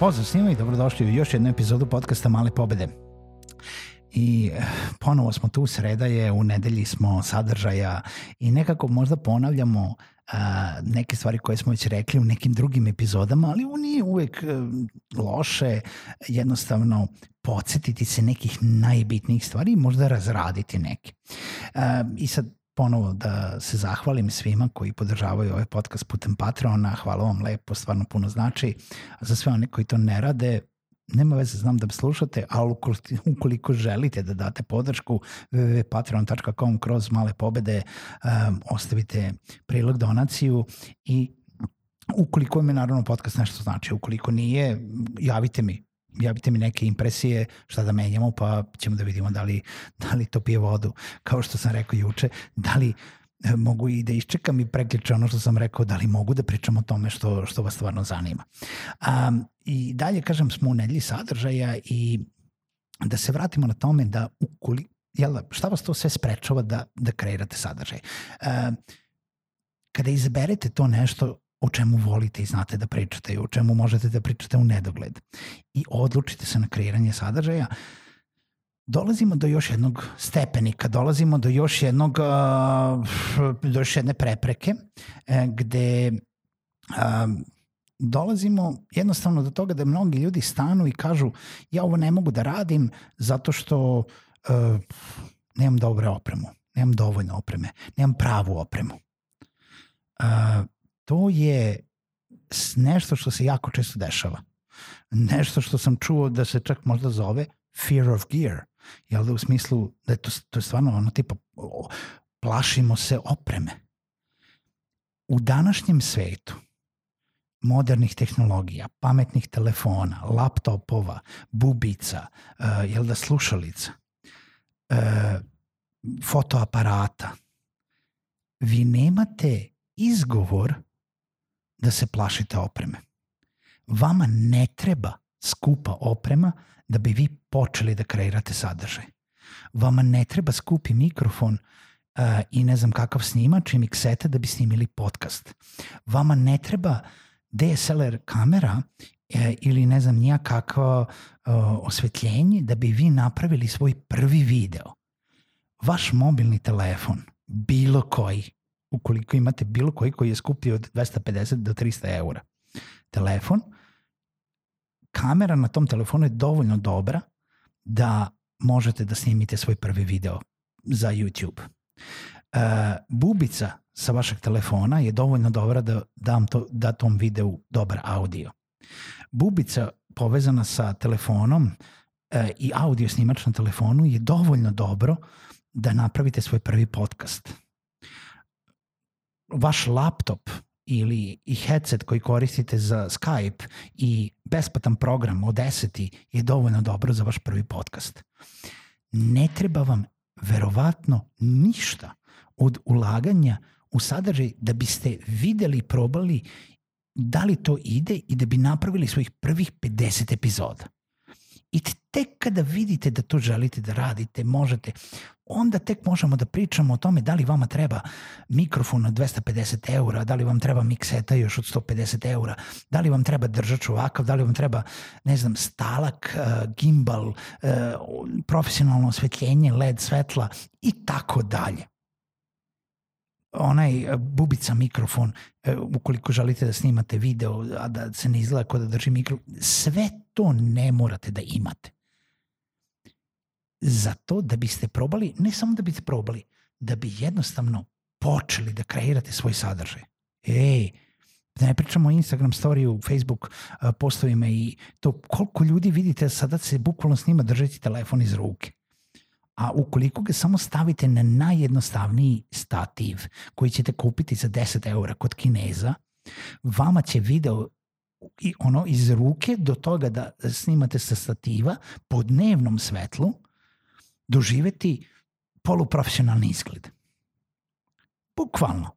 Pozdrav svima i dobrodošli u još jednu epizodu podcasta Male pobede. I eh, ponovo smo tu, sreda je, u nedelji smo sadržaja i nekako možda ponavljamo a, eh, neke stvari koje smo već rekli u nekim drugim epizodama, ali nije uvek eh, loše jednostavno podsjetiti se nekih najbitnijih stvari i možda razraditi neke. A, I sad ponovo da se zahvalim svima koji podržavaju ovaj podcast putem Patreona. Hvala vam lepo, stvarno puno znači. Za sve one koji to ne rade, nema veze, znam da slušate, ali ukoliko želite da date podršku www.patreon.com kroz male pobede, um, ostavite prilog donaciju i ukoliko mi naravno podcast nešto znači, ukoliko nije, javite mi, javite mi neke impresije šta da menjamo pa ćemo da vidimo da li, da li to pije vodu kao što sam rekao juče, da li e, mogu i da iščekam i preključe ono što sam rekao, da li mogu da pričam o tome što, što vas stvarno zanima. Um, I dalje, kažem, smo u nedelji sadržaja i da se vratimo na tome da ukoli, jel, šta vas to sve sprečava da, da kreirate sadržaj? Um, kada izaberete to nešto o čemu volite i znate da pričate i o čemu možete da pričate u nedogled i odlučite se na kreiranje sadržaja, dolazimo do još jednog stepenika, dolazimo do još jednog, do još jedne prepreke e, gde dolazimo jednostavno do toga da mnogi ljudi stanu i kažu ja ovo ne mogu da radim zato što uh, nemam dobre opremu, nemam dovoljno opreme, nemam pravu opremu. Uh, to je nešto što se jako često dešava. Nešto što sam čuo da se čak možda zove fear of gear. Jel da u smislu da je to, to je stvarno ono tipa plašimo se opreme. U današnjem svetu modernih tehnologija, pametnih telefona, laptopova, bubica, uh, jel da slušalica, uh, fotoaparata, vi nemate izgovor da se plašite opreme. Vama ne treba skupa oprema da bi vi počeli da kreirate sadržaj. Vama ne treba skupi mikrofon uh, i ne znam kakav snimač i miksete da bi snimili podcast. Vama ne treba DSLR kamera e, ili ne znam nija kakvo uh, osvetljenje da bi vi napravili svoj prvi video. Vaš mobilni telefon, bilo koji, ukoliko imate bilo koji koji je skuplji od 250 do 300 eura. Telefon, kamera na tom telefonu je dovoljno dobra da možete da snimite svoj prvi video za YouTube. Uh, bubica sa vašeg telefona je dovoljno dobra da dam to, da tom videu dobar audio. Bubica povezana sa telefonom uh, i audio snimač na telefonu je dovoljno dobro da napravite svoj prvi podcast vaš laptop ili i headset koji koristite za Skype i besplatan program od 10 je dovoljno dobro za vaš prvi podcast. Ne treba vam verovatno ništa od ulaganja u sadržaj da biste videli, probali da li to ide i da bi napravili svojih prvih 50 epizoda. I tek kada vidite da to želite da radite, možete, onda tek možemo da pričamo o tome da li vama treba mikrofon od 250 eura, da li vam treba mikseta još od 150 eura, da li vam treba držač ovakav, da li vam treba, ne znam, stalak, uh, gimbal, uh, profesionalno osvetljenje, led svetla i tako dalje onaj e, bubica mikrofon, ukoliko želite da snimate video, a da se ne izgleda kao da drži mikrofon, sve to ne morate da imate za to da biste probali, ne samo da biste probali, da bi jednostavno počeli da kreirate svoj sadržaj. Ej, Da ne pričamo o Instagram storiju, Facebook uh, postovima i to koliko ljudi vidite sada se bukvalno snima držati telefon iz ruke. A ukoliko ga samo stavite na najjednostavniji stativ koji ćete kupiti za 10 eura kod Kineza, vama će video i ono iz ruke do toga da snimate sa stativa po dnevnom svetlu doživeti poluprofesionalni izgled. Bukvalno.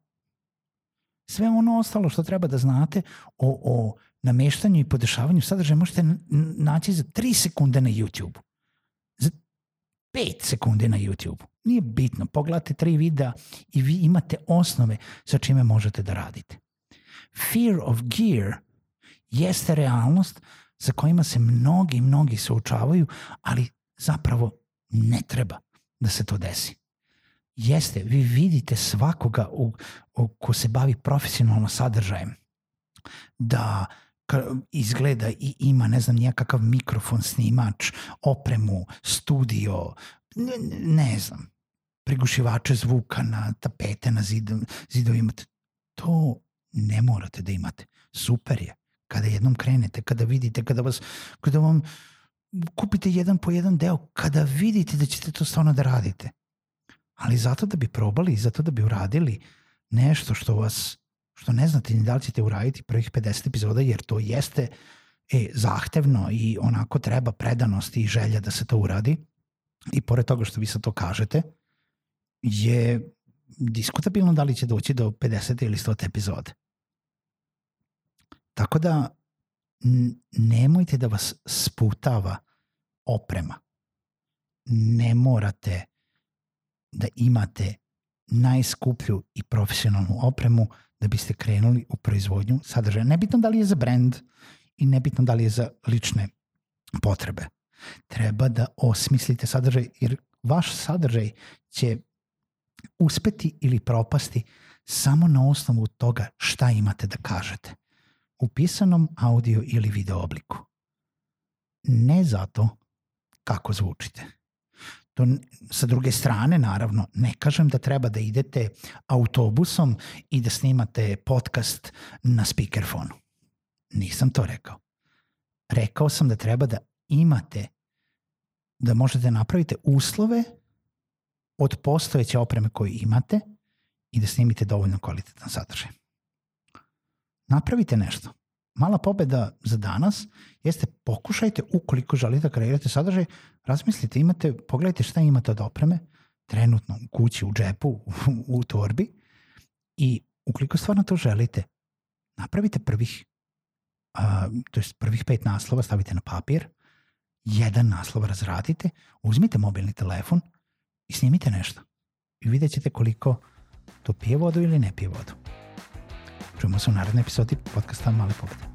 Sve ono ostalo što treba da znate o, o nameštanju i podešavanju sadržaja možete naći za 3 sekunde na YouTube. Za 5 sekunde na YouTube. Nije bitno. Pogledate tri videa i vi imate osnove sa čime možete da radite. Fear of gear jeste realnost sa kojima se mnogi, mnogi suočavaju, ali zapravo ne treba da se to desi. Jeste, vi vidite svakoga u, u, ko se bavi profesionalno sadržajem da izgleda i ima, ne znam, nijakakav mikrofon, snimač, opremu, studio, ne, ne znam, prigušivače zvuka na tapete, na zidovima. To ne morate da imate. Super je kada jednom krenete, kada vidite, kada vas, kada vam kupite jedan po jedan deo, kada vidite da ćete to stvarno da radite. Ali zato da bi probali, zato da bi uradili nešto što vas, što ne znate ni da li ćete uraditi prvih 50 epizoda, jer to jeste e, zahtevno i onako treba predanost i želja da se to uradi. I pored toga što vi sa to kažete, je diskutabilno da li će doći do 50 ili 100 epizode. Tako da nemojte da vas sputava oprema. Ne morate da imate najskuplju i profesionalnu opremu da biste krenuli u proizvodnju sadržaja. Nebitno da li je za brand i nebitno da li je za lične potrebe. Treba da osmislite sadržaj jer vaš sadržaj će uspeti ili propasti samo na osnovu toga šta imate da kažete u pisanom audio ili video obliku. Ne zato kako zvučite. To, sa druge strane, naravno, ne kažem da treba da idete autobusom i da snimate podcast na speakerfonu. Nisam to rekao. Rekao sam da treba da imate, da možete napravite uslove od postojeće opreme koju imate i da snimite dovoljno kvalitetan sadržaj napravite nešto. Mala pobeda za danas jeste pokušajte, ukoliko želite da kreirate sadržaj, razmislite, imate, pogledajte šta imate od opreme, trenutno u kući, u džepu, u, u torbi i ukoliko stvarno to želite, napravite prvih, a, to je prvih pet naslova, stavite na papir, jedan naslov razradite, uzmite mobilni telefon i snimite nešto. I vidjet ćete koliko to pije vodu ili ne pije vodu. Čujemo se u narednoj epizodi podcasta Male pobede.